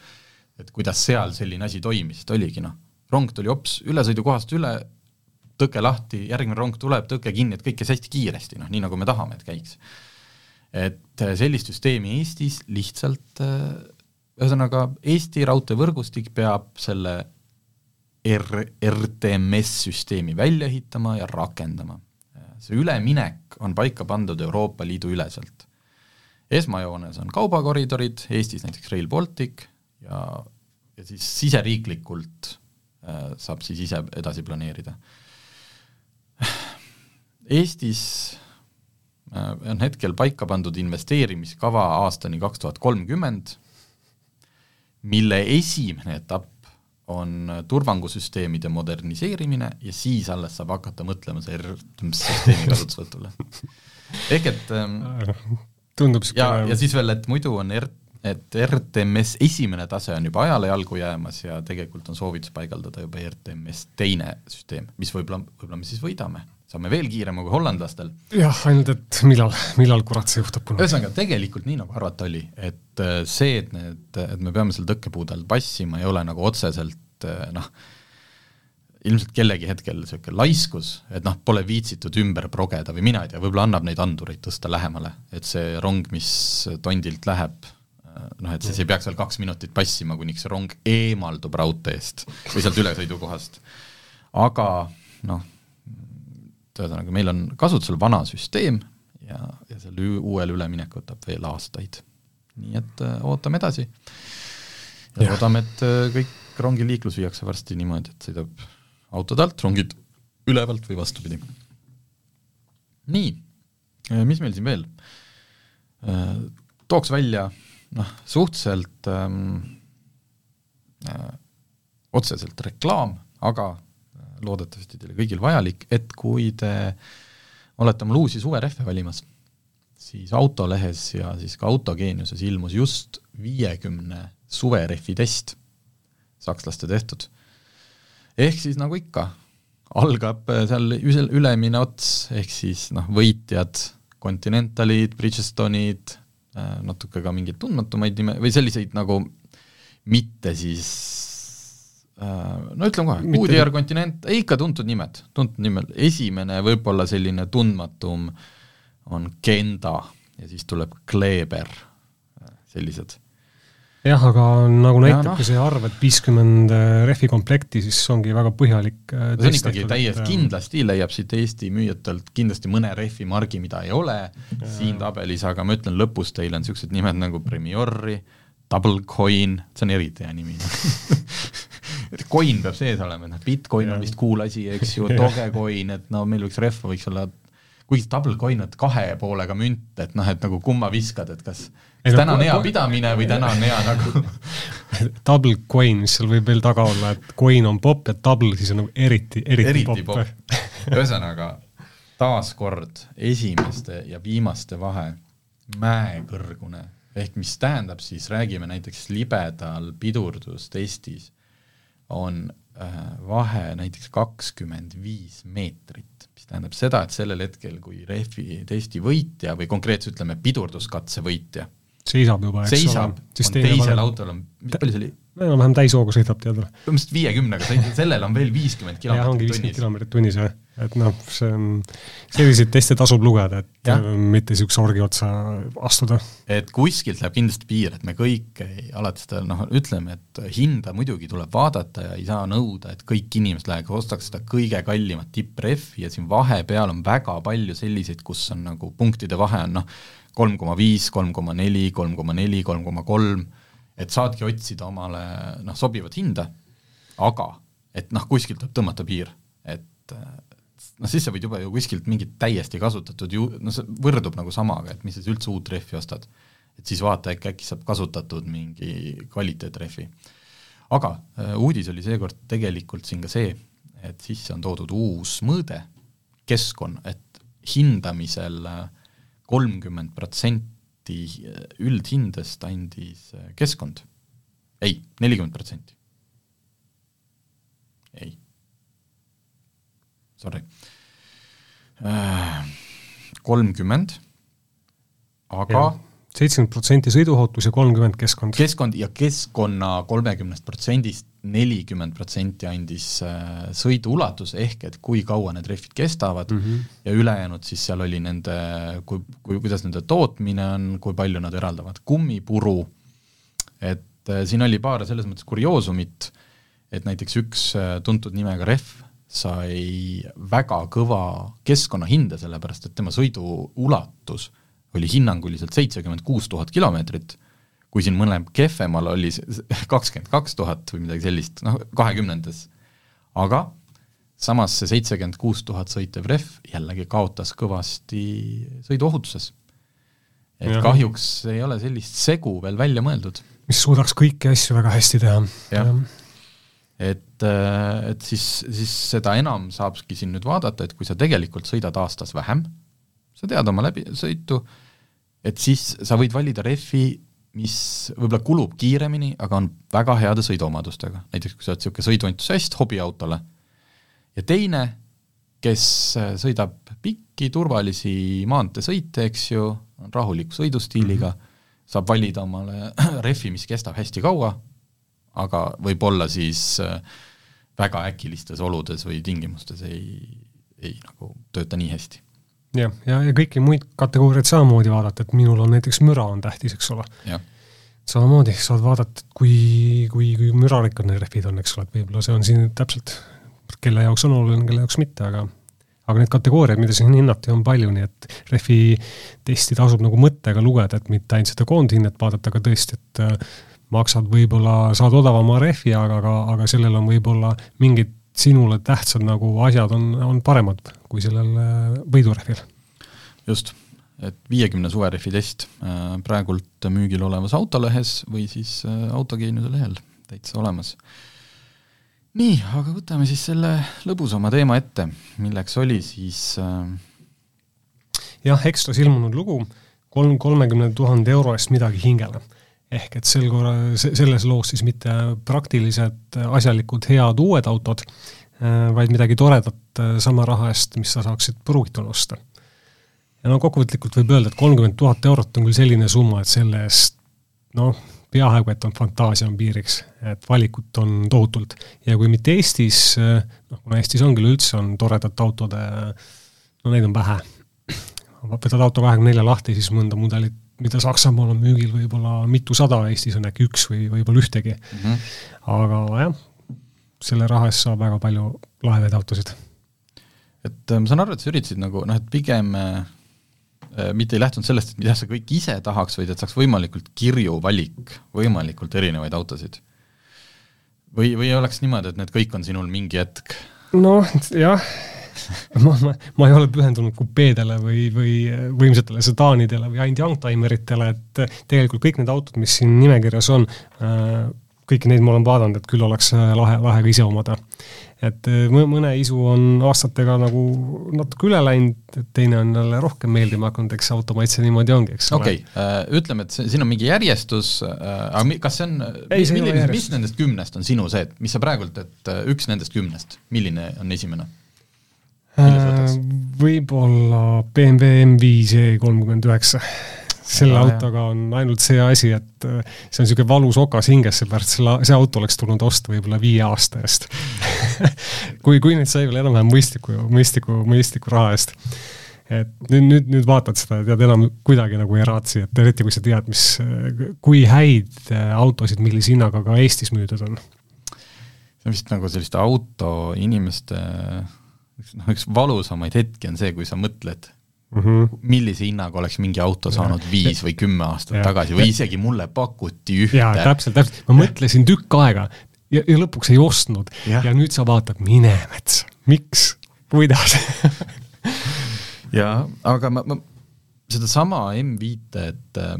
et kuidas seal selline asi toimis, et oligi noh, rong tuli hops ülesõidukohast üle, tõke lahti, järgmine rong tuleb, tõke kinni, et kõik käis hästi kiiresti, noh nii nagu me tahame, et käiks et äh, sellist süsteemi Eestis lihtsalt äh, ühesõnaga, Eesti raudteevõrgustik peab selle R, RTMS-süsteemi välja ehitama ja rakendama. see üleminek on paika pandud Euroopa Liidu üleselt. esmajoones on kaubakoridorid, Eestis näiteks Rail Baltic ja, ja siis siseriiklikult äh, saab siis ise edasi planeerida. Eestis on hetkel paika pandud investeerimiskava aastani kaks tuhat kolmkümmend, mille esimene etapp on turvangusüsteemide moderniseerimine ja siis alles saab hakata mõtlema süsteemi kasutusvõtule. ehk et ähm, tundub ja, ja siis veel, et muidu on R-, et RTMS esimene tase on juba ajale jalgu jäämas ja tegelikult on soovitus paigaldada juba RTMS teine süsteem, mis võib-olla, võib-olla me siis võidame saame veel kiirema kui hollandlastel. jah, ainult et millal, millal kurat see juhtub kunagi. ühesõnaga, tegelikult nii, nagu arvata oli, et äh, see, et need, et me peame seal tõkkepuude all passima, ei ole nagu otseselt äh, noh, ilmselt kellegi hetkel niisugune laiskus, et noh, pole viitsitud ümber progeda või mina ei tea, võib-olla annab neid andureid tõsta lähemale, et see rong, mis tondilt läheb, äh, noh, et siis ei peaks veel kaks minutit passima, kuniks see rong eemaldub raudteest või sealt ülesõidukohast. aga noh et ühesõnaga, meil on kasutusel vana süsteem ja, ja selle uuele üleminek võtab veel aastaid. nii et äh, ootame edasi. ja loodame, et äh, kõik rongiliiklus viiakse varsti niimoodi, et sõidab autode alt, rongid ülevalt või vastupidi. nii, äh, mis meil siin veel? Tooks välja noh, suhteliselt ähm, äh, otseselt reklaam, aga loodetavasti teile kõigil vajalik, et kui te olete omale uusi suverehve valimas, siis Autolehes ja siis ka Autogeeniuses ilmus just viiekümne suverehvi test, sakslaste tehtud. ehk siis nagu ikka, algab seal ülemine ots, ehk siis noh, võitjad, Continentalid, Bridgestonid, äh, natuke ka mingeid tundmatumaid nime, või selliseid nagu mitte siis Äh, no ütleme kohe, Goodyear Continent, ikka tuntud nimed, tuntud nimed, esimene võib-olla selline tundmatum on Genda ja siis tuleb Kleber, sellised jah, aga nagu näitab no. ka see arv, et viiskümmend äh, rehvi komplekti, siis ongi väga põhjalik no see on ikkagi täiesti, kindlasti leiab siit Eesti müüjatelt kindlasti mõne rehvi margi, mida ei ole ja. siin tabelis, aga ma ütlen, lõpus teil on niisugused nimed nagu Premiori, Double Coin, see on eriti hea nimi Coin peab sees olema, et noh, Bitcoin ja. on vist cool asi, eks ju, Dogecoin, et no meil võiks rehv võiks olla kuigi double coin on kahe poolega münt, et noh, et nagu kumma viskad, et kas kas täna on hea pidamine või täna on hea nagu Double coin, mis seal võib veel taga olla, et coin on popp ja double siis on nagu eriti, eriti, eriti popp, pop. ühesõnaga, taaskord esimeste ja viimaste vahe mäekõrgune, ehk mis tähendab siis, räägime näiteks libedal pidurdustestis, on äh, vahe näiteks kakskümmend viis meetrit, mis tähendab seda, et sellel hetkel, kui rehvi testi võitja või konkreetselt ütleme, pidurduskatse võitja seisab juba, eks seisab, ole. on teisel autol on, mis palju see oli? enam-vähem täishooga sõidab, tead põhimõtteliselt viiekümnega sellel on veel viiskümmend kilomeetrit tunnis. kilomeetrit tunnis, jah. Et noh, see on, selliseid teste tasub lugeda, et ja. mitte niisuguse orgi otsa astuda. et kuskilt läheb kindlasti piir, et me kõik ei, alati seda noh, ütleme, et hinda muidugi tuleb vaadata ja ei saa nõuda, et kõik inimesed läheks, ostaks seda kõige kallimat tipprehvi ja siin vahepeal on väga palju selliseid, kus on nagu punktide vahe on noh, kolm koma viis, kolm koma neli, kolm koma neli, kolm koma kolm, et saadki otsida omale noh, sobivat hinda, aga et noh, kuskilt tuleb tõmmata piir, et noh, siis sa võid juba ju kuskilt mingit täiesti kasutatud ju, no see võrdub nagu samaga, et mis sa üldse uut rehvi ostad. et siis vaata, äkki, äkki saab kasutatud mingi kvaliteetrehvi. aga äh, uudis oli seekord tegelikult siin ka see, et sisse on toodud uus mõõde, keskkonna, et hindamisel äh, kolmkümmend protsenti üldhindest andis äh, keskkond. ei, nelikümmend protsenti. ei. Sorry. Äh, kolmkümmend, aga seitsekümmend protsenti sõiduohutus ja kolmkümmend keskkond. keskkond ja keskkonna kolmekümnest protsendist nelikümmend protsenti andis äh, sõidu ulatus, ehk et kui kaua need rehvid kestavad mm -hmm. ja ülejäänud siis seal oli nende, kui, kui, kuidas nende tootmine on, kui palju nad eraldavad kummipuru, et äh, siin oli paar selles mõttes kurioosumit, et näiteks üks tuntud nimega rehv sai väga kõva keskkonnahinde, sellepärast et tema sõidu ulatus oli hinnanguliselt seitsekümmend kuus tuhat kilomeetrit, kui siin mõnel kehvemal oli kakskümmend kaks tuhat või midagi sellist, noh, kahekümnendas. aga samas see seitsekümmend kuus tuhat sõitev rehv jällegi kaotas kõvasti sõiduohutuses. et ja. kahjuks ei ole sellist segu veel välja mõeldud. mis suudaks kõiki asju väga hästi teha. jah ja., et, et siis, siis seda enam saabki siin nüüd vaadata, et kui sa tegelikult sõidad aastas vähem, sa tead oma läbisõitu, et siis sa võid valida rehvi, mis võib-olla kulub kiiremini, aga on väga heade sõiduomadustega, näiteks kui sa oled niisugune sõiduentusiast hobiautole, ja teine, kes sõidab pikki turvalisi maanteesõite, eks ju, on rahuliku sõidustiiliga mm, -hmm. saab valida omale rehvi, mis kestab hästi kaua, aga võib-olla siis äh, väga äkilistes oludes või tingimustes ei, ei nagu tööta nii hästi jah, ja, ja, ja kõiki muid kategooriaid samamoodi vaadata, et minul on näiteks müra on tähtis, eks ole. samamoodi saad vaadata, et kui, kui, kui mürarikkad need rehvid on, eks ole, et võib-olla see on siin täpselt, kelle jaoks on oluline, kelle jaoks mitte, aga aga neid kategooriaid, mida siin hinnati, on palju, nii et rehvi testi tasub nagu mõttega lugeda, et mitte ainult seda koondhinnet vaadata, aga tõesti, et äh, maksad võib-olla, saad odavama rehvi, aga, aga, aga sellel on võib-olla mingid sinule tähtsad nagu asjad on, on paremad kui sellel äh, võidurehvil. just, et viiekümne suverehvi test äh, praegult müügil olevas autolehes või siis äh, autogeeniuse lehel täitsa olemas. nii, aga võtame siis selle lõbusama teema ette, milleks oli siis jah, Ekstras ilmunud lugu, kolm, kolmekümne tuhande euro eest midagi hingele ehk et sel korral, selles loos siis mitte praktilised, asjalikud, head uued autod, äh, vaid midagi toredat äh, sama raha eest, mis sa saaksid pruugituna osta. ja no kokkuvõtlikult võib öelda, et kolmkümmend tuhat eurot on küll selline summa, et selle eest noh, peaaegu et on fantaasia on piiriks, et valikut on tohutult. ja kui mitte Eestis, äh, noh kuna Eestis on küll üldse, on toredate autode, no neid on vähe, võtad auto kahekümne nelja lahti, siis mõnda mudelit mida Saksamaal on müügil võib-olla mitusada, Eestis on äkki üks või võib-olla ühtegi mm. -hmm. aga jah, selle raha eest saab väga palju lahedaid autosid. et äh, ma saan aru, et sa üritasid nagu noh, et pigem äh, äh, mitte ei lähtunud sellest, et mida sa kõik ise tahaks, vaid et saaks võimalikult kirju valik võimalikult erinevaid autosid. või, või oleks niimoodi, et need kõik on sinul mingi hetk? noh, jah ma, ma, ma ei ole pühendunud kupeedele või, või võimsatele sedaanidele või ainult youngtimeritele, et tegelikult kõik need autod, mis siin nimekirjas on äh,, kõiki neid ma olen vaadanud, et küll oleks äh, lahe, lahe ka ise omada. et äh, mõne isu on aastatega nagu natuke üle läinud, teine on jälle rohkem meeldima hakanud, eks auto maitse niimoodi ongi, eks ole. okei okay., äh, ütleme, et see, siin on mingi järjestus, aga kas see on, milline, mis nendest kümnest on sinu see, et mis sa praegult, et üks nendest kümnest, milline on esimene? Võib-olla BMW M5 E39 selle ah, autoga on ainult see asi, et äh, see on niisugune valus okas hinges, seepärast selle, see auto oleks tulnud osta võib-olla viie aasta eest kui, kui nüüd sai veel enam-vähem mõistliku, mõistliku, mõistliku raha eest. et nüüd, nüüd, nüüd vaatad seda ja tead enam kuidagi nagu ei raatsi, et eriti kui sa tead, mis, kui häid äh, autosid, millise hinnaga ka Eestis müüdud on. see on vist nagu selliste autoinimeste noh, üks valusamaid hetki on see, kui sa mõtled mm, -hmm. millise hinnaga oleks mingi auto saanud ja. viis või kümme aastat ja. tagasi või isegi mulle pakuti ühte. jaa, täpselt, täpselt, ma mõtlesin tükk aega ja, ja lõpuks ei ostnud ja, ja nüüd sa vaatad, mine mets, miks, kuidas jaa, aga ma, ma sedasama M5-e, et äh,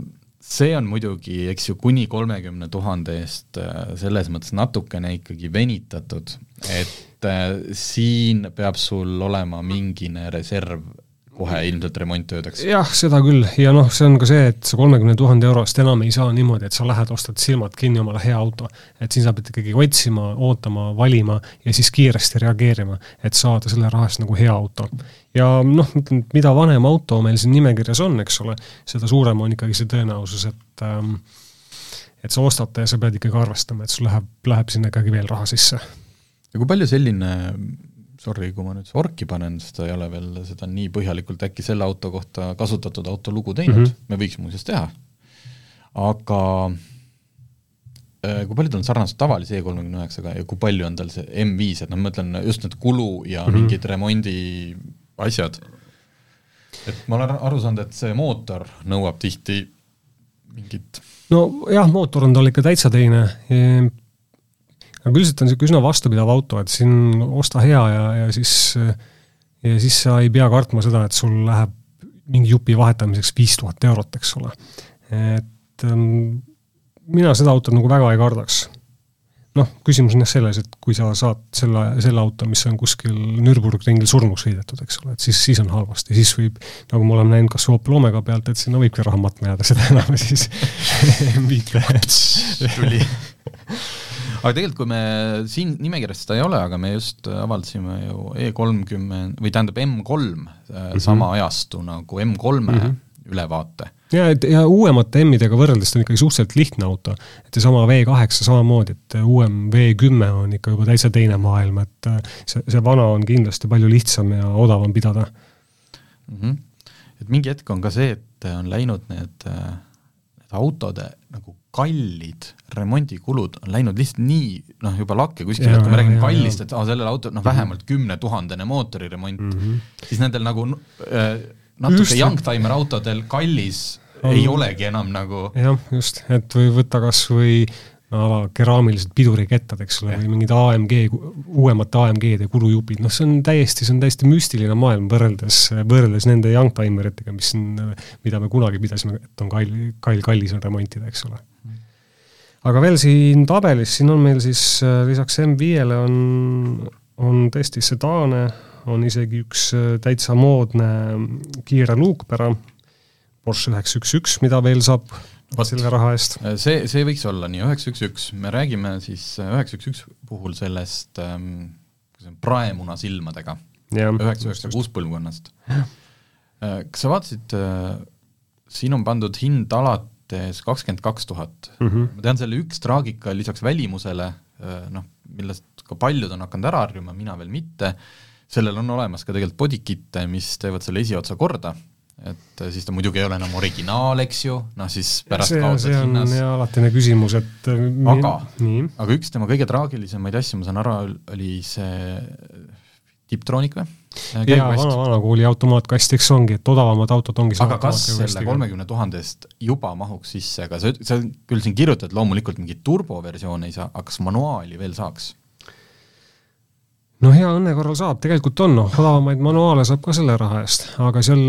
see on muidugi, eks ju, kuni kolmekümne tuhande eest äh, selles mõttes natukene ikkagi venitatud, et äh, siin peab sul olema mingine reserv kohe ilmselt remonttöödeks. jah, seda küll ja noh, see on ka see, et sa kolmekümne tuhande eurost enam ei saa niimoodi, et sa lähed, ostad silmad kinni omale hea auto. et siin sa pead ikkagi otsima, ootama, valima ja siis kiiresti reageerima, et saada selle raha eest nagu hea auto. ja noh, mida vanem auto meil siin nimekirjas on, eks ole, seda suurem on ikkagi see tõenäosus, et ähm, et sa ostad ta ja sa pead ikkagi arvestama, et sul läheb, läheb sinna ikkagi veel raha sisse. ja kui palju selline sorry, kui ma nüüd orki panen, sest ta ei ole veel seda nii põhjalikult äkki selle auto kohta kasutatud auto lugu teinud mm, -hmm. me võiks muuseas teha, aga äh, kui palju tal on sarnasust tavalise E39-ga ja kui palju on tal see M5, et noh, ma mõtlen just need kulu ja mm -hmm. mingid remondi asjad, et ma olen aru saanud, et see mootor nõuab tihti mingit nojah, mootor on tal ikka täitsa teine aga üldiselt on niisugune üsna vastupidav auto, et siin osta hea ja, ja siis, ja siis sa ei pea kartma seda, et sul läheb mingi jupi vahetamiseks viis tuhat eurot, eks ole. et ähm, mina seda autot nagu väga ei kardaks. noh, küsimus on jah selles, et kui sa saad selle, selle auto, mis on kuskil Nürburgringil surnuks sõidetud, eks ole, et siis, siis on halvasti, siis võib, nagu me oleme näinud kas Opel Omega pealt, et sinna võibki raha matma jääda, seda enam siis mitte tuli aga tegelikult, kui me siin nimekirjas seda ei ole, aga me just avaldasime ju E kolmkümmend või tähendab M3 mm -hmm. sama ajastu nagu M3-e mm -hmm. ülevaate. ja, et ja uuemate M-idega võrreldes ta on ikkagi suhteliselt lihtne auto, et seesama V8 samamoodi, et uuem V10 on ikka juba täitsa teine maailm, et äh, see, see vana on kindlasti palju lihtsam ja odavam pidada mm. -hmm. et mingi hetk on ka see, et on läinud need, äh, need autode nagu kallid remondikulud on läinud lihtsalt nii noh, juba lakke kuskile, et kui me räägime kallist, et aa, sellel autol noh, vähemalt kümnetuhandene mootoriremont mm, -hmm. siis nendel nagu äh, natuke youngtimer autodel kallis on, ei olegi enam nagu jah, just, et või võtta kas või ala keraamilised pidurikettad, eks ole, või mingid AMG, uuemate AMG-de kulujupid, noh, see on täiesti, see on täiesti müstiline maailm võrreldes, võrreldes nende youngtimeritega, mis siin, mida me kunagi pidasime, et on kall, kall, kallis on remontida, eks ole. Aga veel siin tabelis, siin on meil siis lisaks M5-le on, on tõesti sedaane, on isegi üks täitsa moodne kiire luukpära, Porsche üheksa üks üks, mida veel saab Vat, selle raha eest. Äh, see, see võiks olla nii, üheksa üks üks, me räägime siis üheksa üks üks puhul sellest ähm, praemuna silmadega, üheksa üheksa kuus põlvkonnast. kas sa vaatasid äh,, siin on pandud hind alates kakskümmend kaks tuhat. Mhm. ma tean, selle üks traagika lisaks välimusele, äh, noh, millest ka paljud on hakanud ära harjuma, mina veel mitte, sellel on olemas ka tegelikult bodykit'e, mis teevad selle esiotsa korda, et siis ta muidugi ei ole enam originaal, eks ju, noh siis pärast see, kaotad see on hinnas. alatine küsimus, et aga, nii. aga üks tema kõige traagilisemaid asju, ma saan aru, oli see Tiptronic või? jaa, vana, vana kooli automaatkast, eks ongi, et odavamad autod ongi aga kas selle kolmekümne tuhande eest juba mahuks sisse, aga sa, sa küll siin kirjutad loomulikult mingit turboversiooni ei saa, aga kas manuaali veel saaks? No hea õnne korral saab, tegelikult on, noh, odavamaid manuaale saab ka selle raha eest, aga seal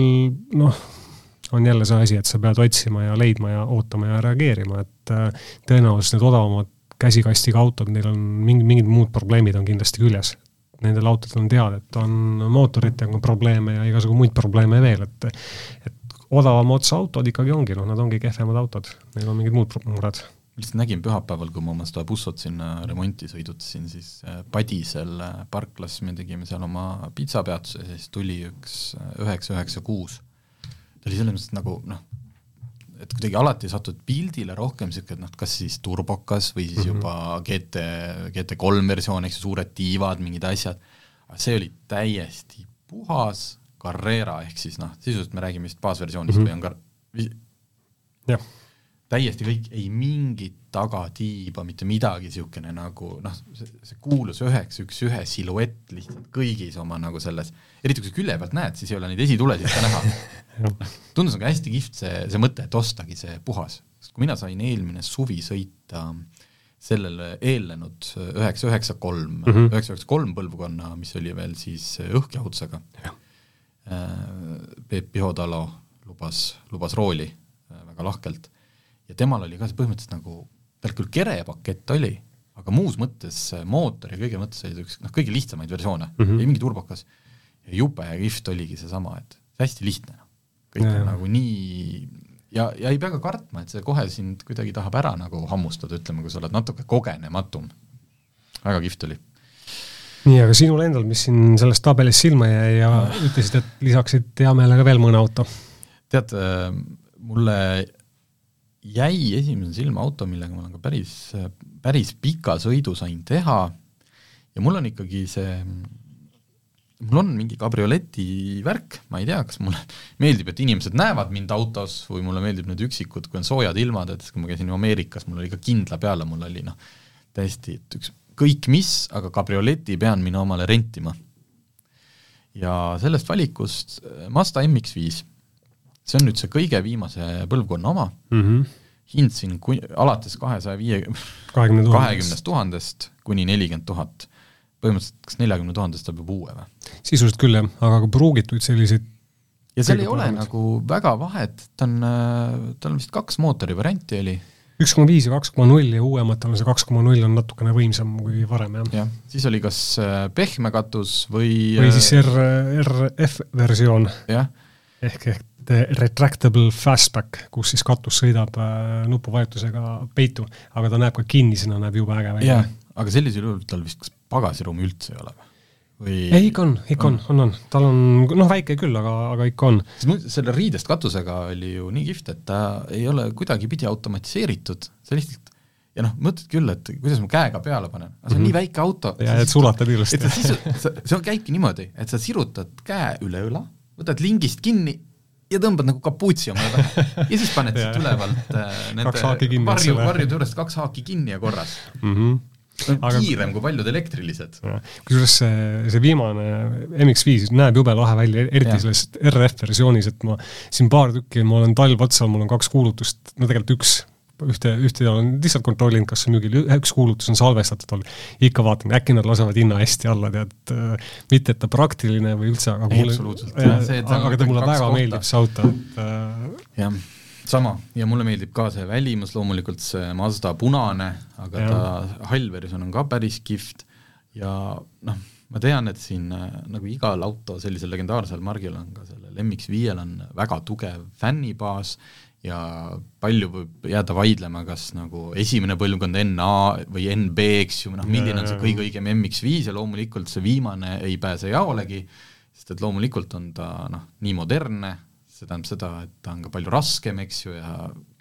noh, on jälle see asi, et sa pead otsima ja leidma ja ootama ja reageerima, et äh, tõenäoliselt need odavamad käsikastiga autod, neil on mingi, mingid muud probleemid on kindlasti küljes. Nendel autodel on teada, et on mootoritega probleeme ja igasugu muid probleeme veel, et et odavama otsa autod ikkagi ongi, noh, nad ongi kehvemad autod, neil on mingid muud mured ma lihtsalt nägin pühapäeval, kui ma oma seda bussot sinna remonti sõidutasin, siis äh, Padisel äh, parklas me tegime seal oma pitsapeatuse siis tuli üks äh, üheksa, üheksa, kuus. ta oli selles mõttes nagu noh, et kuidagi alati satud pildile rohkem niisugune noh, kas siis turbokas või siis mm -hmm. juba GT, GT3 versioon, eks ju, suured tiivad, mingid asjad, aga see oli täiesti puhas Carrera, ehk siis noh, sisuliselt me räägime vist baasversioonist mm -hmm. või on ka jah täiesti kõik, ei mingit tagatiiba, mitte midagi, niisugune nagu noh, see, kuulus üheks üks ühe siluett lihtsalt kõigis oma nagu selles, eriti kui sa külje pealt näed, siis ei ole neid esitulesid ka näha. Tundus nagu hästi kihvt see, see mõte, et ostagi see puhas, sest kui mina sain eelmine suvi sõita sellele eelnenud üheksa üheksa kolm, Mhm. üheksa üheksa kolm põlvkonna, mis oli veel siis õhkjahutusega, Peep Pihotalo lubas, lubas rooli äh, väga lahkelt ja temal oli ka see põhimõtteliselt nagu, tal küll kerepakett oli, aga muus mõttes mootor ja kõige mõttes oli ta üks noh, kõige lihtsamaid versioone mm, -hmm. ei mingi turbokas. ja jube kihvt oligi seesama, et hästi lihtne, kõik ja, on nagu nii ja, ja ei pea ka kartma, et see kohe sind kuidagi tahab ära nagu hammustada, ütleme, kui sa oled natuke kogenematum. väga kihvt oli. nii, aga sinul endal, mis siin sellest tabelist silma jäi ja ütlesid, et lisaksid hea meelega veel mõne auto? tead, mulle jäi esimesena silma auto, millega ma olen ka päris, päris pika sõidu sain teha ja mul on ikkagi see, mul on mingi kabrioleti värk, ma ei tea, kas mulle meeldib, et inimesed näevad mind autos või mulle meeldib need üksikud, kui on soojad ilmad, et kui ma käisin Ameerikas, mul oli ka kindla peale, mul oli noh, täiesti, et üks kõik mis, aga kabrioleti pean mina omale rentima. ja sellest valikust Mazda MX-5 see on nüüd see kõige viimase põlvkonna oma mm. -hmm. hind siin kui, alates kahesaja viie, kahekümnest tuhandest kuni nelikümmend tuhat. põhimõtteliselt kas neljakümne tuhandest saab juba uue või? sisuliselt küll jah, aga ka pruugitud selliseid ja seal ei ole nagu väga vahet, ta on, tal on vist kaks mootori varianti oli, üks koma viis ja kaks koma null ja uuematel on see kaks koma null on natukene võimsam kui varem jah ja. jah, siis oli kas äh, pehme katus või või siis R, RF versioon jah, ehk, ehk retractable fastback, kus siis katus sõidab äh, nupuvajutusega peitu, aga ta näeb ka kinnisena, näeb jube äge välja jah, aga sellisel juhul tal vist kas pagasiruumi üldse ei ole või? ei, ikka on, ikka on, on, on, tal on noh, väike küll, aga, aga ikka on. selle riidest katusega oli ju nii kihvt, et ta ei ole kuidagipidi automatiseeritud, see lihtsalt ja noh, mõtled küll, et kuidas ma käega peale panen, aga see on mm -hmm. nii väike auto. ja, et sulatad ilusti sa see käibki niimoodi, et sa sirutad käe üle õla, võtad lingist kinni ja tõmbad nagu kapuutsi omale pähe ja siis paned siit ülevalt äh, nende varju, varjude juurest kaks haaki kinni ja korras. mm. -hmm. see on Aga- kiirem kui paljud elektrilised. kusjuures see, see viimane MX5 näeb jube lahe välja, eriti Jah. selles RF-versioonis, et ma siin paar tükki, ma olen talv otsa, mul on kaks kuulutust, no tegelikult üks, ühte, ühte olen lihtsalt kontrollinud, kas müügil, üks kuulutus on salvestatud olnud, ikka vaatan, äkki nad lasevad hinna hästi alla, tead, mitte et ta praktiline või üldse, aga mulle absoluutselt., aga aga ta mulle väga kohta. meeldib, see auto, et äh, jah, sama ja mulle meeldib ka see välimus, loomulikult see Mazda punane, aga Jah. ta hall versioon on ka päris kihvt ja noh, ma tean, et siin äh, nagu igal auto sellisel legendaarsel margil on ka sellel MX5-l on väga tugev fännibaas ja palju võib jääda vaidlema, kas nagu esimene põlvkond NA või NB, eks ju, noh milline on see kõige õigem MX5 ja loomulikult see viimane ei pääse jaolegi, sest et loomulikult on ta noh, nii modernne, see tähendab seda, et ta on ka palju raskem, eks ju, ja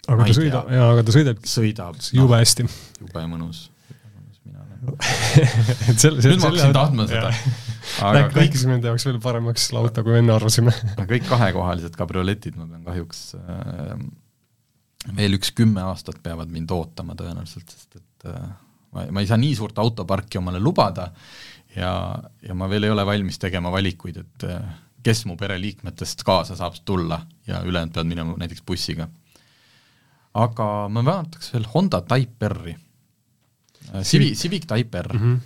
aga ta sõidab, jaa, aga ta sõidab sõidab jube hästi. jube mõnus. et selle, nüüd ma hakkasin tahtma seda. aga kõik rääkisime enda jaoks veel paremaks auto, kui enne arvasime kõik kahekohalised kabrioletid, ma pean kahjuks äh, veel üks kümme aastat peavad mind ootama tõenäoliselt, sest et äh, ma, ma ei saa nii suurt autoparki omale lubada ja, ja ma veel ei ole valmis tegema valikuid, et äh, kes mu pereliikmetest kaasa saab tulla ja ülejäänud peavad minema näiteks bussiga. aga ma vaataks veel Honda Type R-i Civic, Civic Type R mm. -hmm.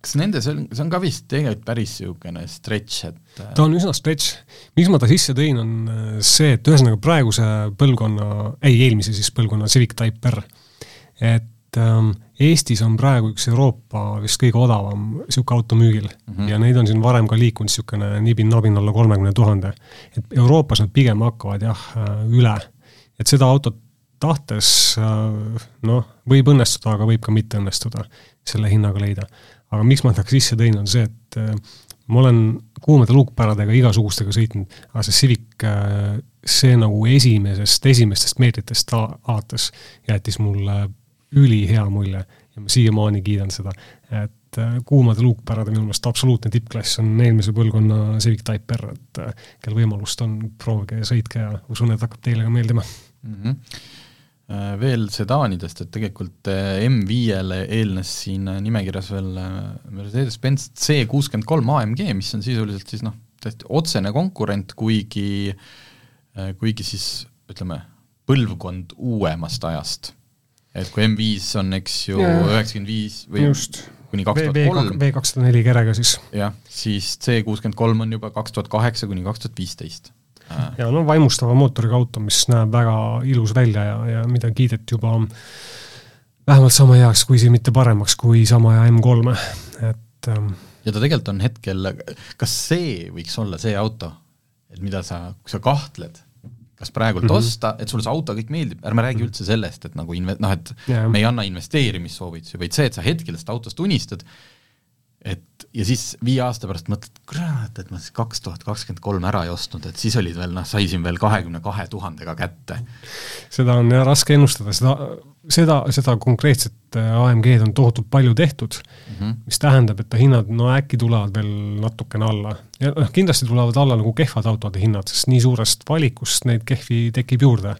kas nende, see on, see on ka vist tegelikult päris niisugune stretch, et äh, ta on üsna stretch. miks ma ta sisse tõin, on äh, see, et ühesõnaga praeguse põlvkonna, ei, eelmise siis põlvkonna Civic Type R, et ähm, Eestis on praegu üks Euroopa vist kõige odavam niisugune auto müügil mm -hmm. ja neid on siin varem ka liikunud niisugune nibin-nabin alla kolmekümne tuhande. et Euroopas nad pigem hakkavad jah, üle. et seda autot tahtes äh, noh, võib õnnestuda, aga võib ka mitte õnnestuda selle hinnaga leida. aga miks ma ta sisse tõin, on see, et äh, ma olen kuumade luukpäradega igasugustega sõitnud, aga see Civic, äh, see nagu esimesest, esimestest meetritest alates jättis mulle ülihea mulje ja ma siiamaani kiidan seda, et kuumade luukpärade minu meelest absoluutne tippklass on eelmise põlvkonna Civic Type R, et kel võimalust on, proovige ja sõitke ja usun, et hakkab teile ka meeldima mm. -hmm veel sedaanidest, et tegelikult äh, M5-le eelnes siin äh, nimekirjas veel Mercedes-Benz C kuuskümmend kolm AMG, mis on sisuliselt siis noh, täiesti otsene konkurent, kuigi, kuigi siis ütleme, põlvkond uuemast ajast. et kui M5 on, eks ju, üheksakümmend viis või just. kuni kaks tuhat kolm. V kakssada neli kerega siis. jah, siis C kuuskümmend kolm on juba kaks tuhat kaheksa kuni kaks tuhat viisteist ja no vaimustava mootoriga auto, mis näeb väga ilus välja ja, ja mida kiideti juba vähemalt sama heaks, kui isegi mitte paremaks kui sama hea M3-e, et ähm, ja ta tegelikult on hetkel, kas see võiks olla see auto, et mida sa, kui sa kahtled, kas praegult mm -hmm. osta, et sulle see auto kõik meeldib, ärme räägi üldse sellest, et nagu inve-, noh, et yeah. me ei anna investeerimissoovitusi, vaid see, et sa hetkel sellest autost unistad, et ja siis viie aasta pärast mõtled, kurat, et ma siis kaks tuhat kakskümmend kolm ära ei ostnud, et siis olid veel noh, sai siin veel kahekümne kahe tuhandega kätte. seda on jah raske ennustada, seda, seda, seda konkreetset äh, AMG-d on tohutult palju tehtud mm, -hmm. mis tähendab, et ta hinnad no äkki tulevad veel natukene alla. ja noh, kindlasti tulevad alla nagu kehvad autode hinnad, sest nii suurest valikust neid kehvi tekib juurde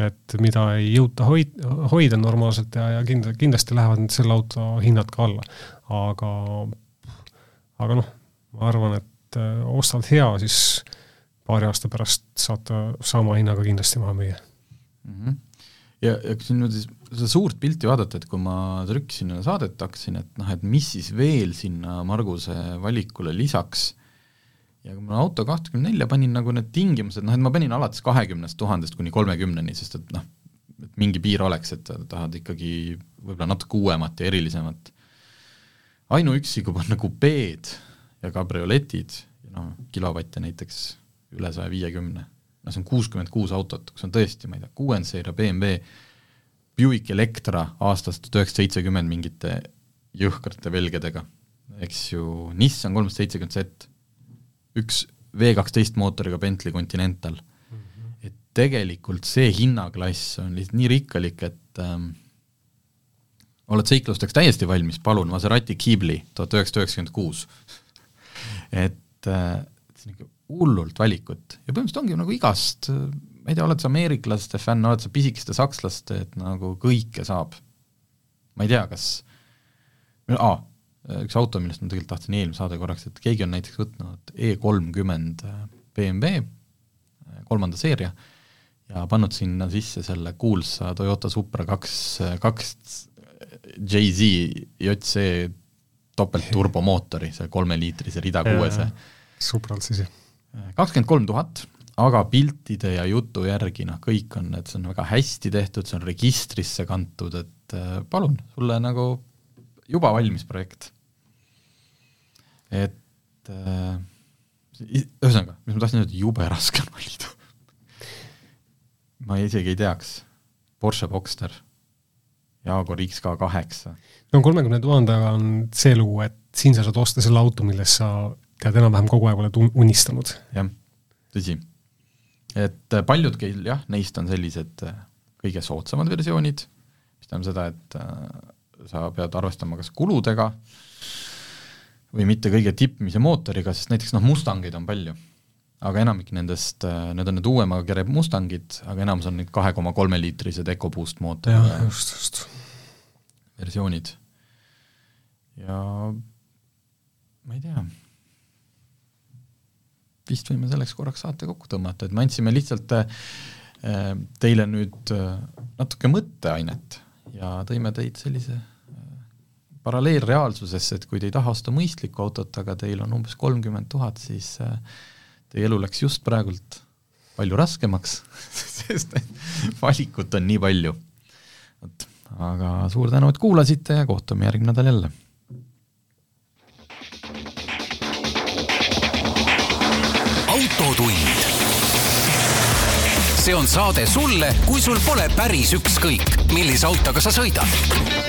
et mida ei jõuta hoid-, hoida normaalselt ja, ja kindla-, kindlasti lähevad selle auto hinnad ka alla. Aga aga noh, ma arvan, et äh, ostad hea, siis paari aasta pärast saad ta sama hinnaga kindlasti maha müüa mm. -hmm. ja, ja kui siin niimoodi seda suurt pilti vaadata, et kui ma trükkisin saadet, hakkasin, et noh, et mis siis veel sinna Marguse valikule lisaks, ja kui ma auto kahtekümne nelja panin nagu need tingimused, noh et ma panin alates kahekümnest tuhandest kuni kolmekümneni, sest et noh, et mingi piir oleks, et tahad ikkagi võib-olla natuke uuemat ja erilisemat ainuüksi, kui panna kupeed ja kabrioletid, noh, kilovatte näiteks üle saja viiekümne, no see on kuuskümmend kuus autot, kus on tõesti, ma ei tea, kuuend seeria BMW, Buick Electra aastast tuhat üheksasada seitsekümmend mingite jõhkrate velgedega, eks ju, Nissan kolmsada seitsekümmend Z, üks V kaksteist mootoriga Bentley Continental mm. -hmm. et tegelikult see hinnaklass on lihtsalt nii rikkalik, et ähm, oled seiklusteks täiesti valmis, palun, Maserati Ghibli tuhat üheksasada üheksakümmend kuus. et äh, niisugune hullult valikut ja põhimõtteliselt ongi nagu igast, ma ei tea, oled sa ameeriklaste fänn, oled sa pisikeste sakslaste, et nagu kõike saab. ma ei tea, kas, aa, üks auto, millest ma tegelikult tahtsin eelmine saade korraks, et keegi on näiteks võtnud E kolmkümmend BMW kolmanda seeria ja pannud sinna sisse selle kuulsa Toyota Supra kaks, kaks Jay-Z JC topeltturbomootori, see kolmeliitrise rida kuuese. Supralt siis, jah. kakskümmend kolm tuhat, aga piltide ja jutu järgi noh, kõik on, et see on väga hästi tehtud, see on registrisse kantud, et äh, palun, sulle nagu juba valmis projekt. et äh, ühesõnaga, mis ma tahtsin öelda, jube raske on valida ma isegi ei teaks, Porsche Boxster Jaguar XK kaheksa. no kolmekümne tuhandega on see lugu, et siin sa saad osta selle auto, millest sa tead enam-vähem kogu aeg oled unistanud. jah, tõsi. et äh, paljudki jah, neist on sellised äh, kõige soodsamad versioonid, mis tähendab seda, et äh, sa pead arvestama kas kuludega või mitte kõige tippmise mootoriga, sest näiteks noh, Mustangeid on palju. Aga enamik nendest, need on need uuema kere Mustangid, aga enamus on need kahe koma kolme liitrised EcoBoost mootoriga just, just. versioonid. ja ma ei tea, vist võime selleks korraks saate kokku tõmmata, et me andsime lihtsalt äh, teile nüüd äh, natuke mõtteainet ja tõime teid sellise paralleelreaalsusesse, et kui te ei taha osta mõistlikku autot, aga teil on umbes kolmkümmend tuhat, siis äh, teie elu läks just praegult palju raskemaks sest valikut on nii palju. vot, aga suur tänu, et kuulasite ja kohtume järgmine nädal jälle. autotund. see on saade sulle, kui sul pole päris ükskõik, millise autoga sa sõidad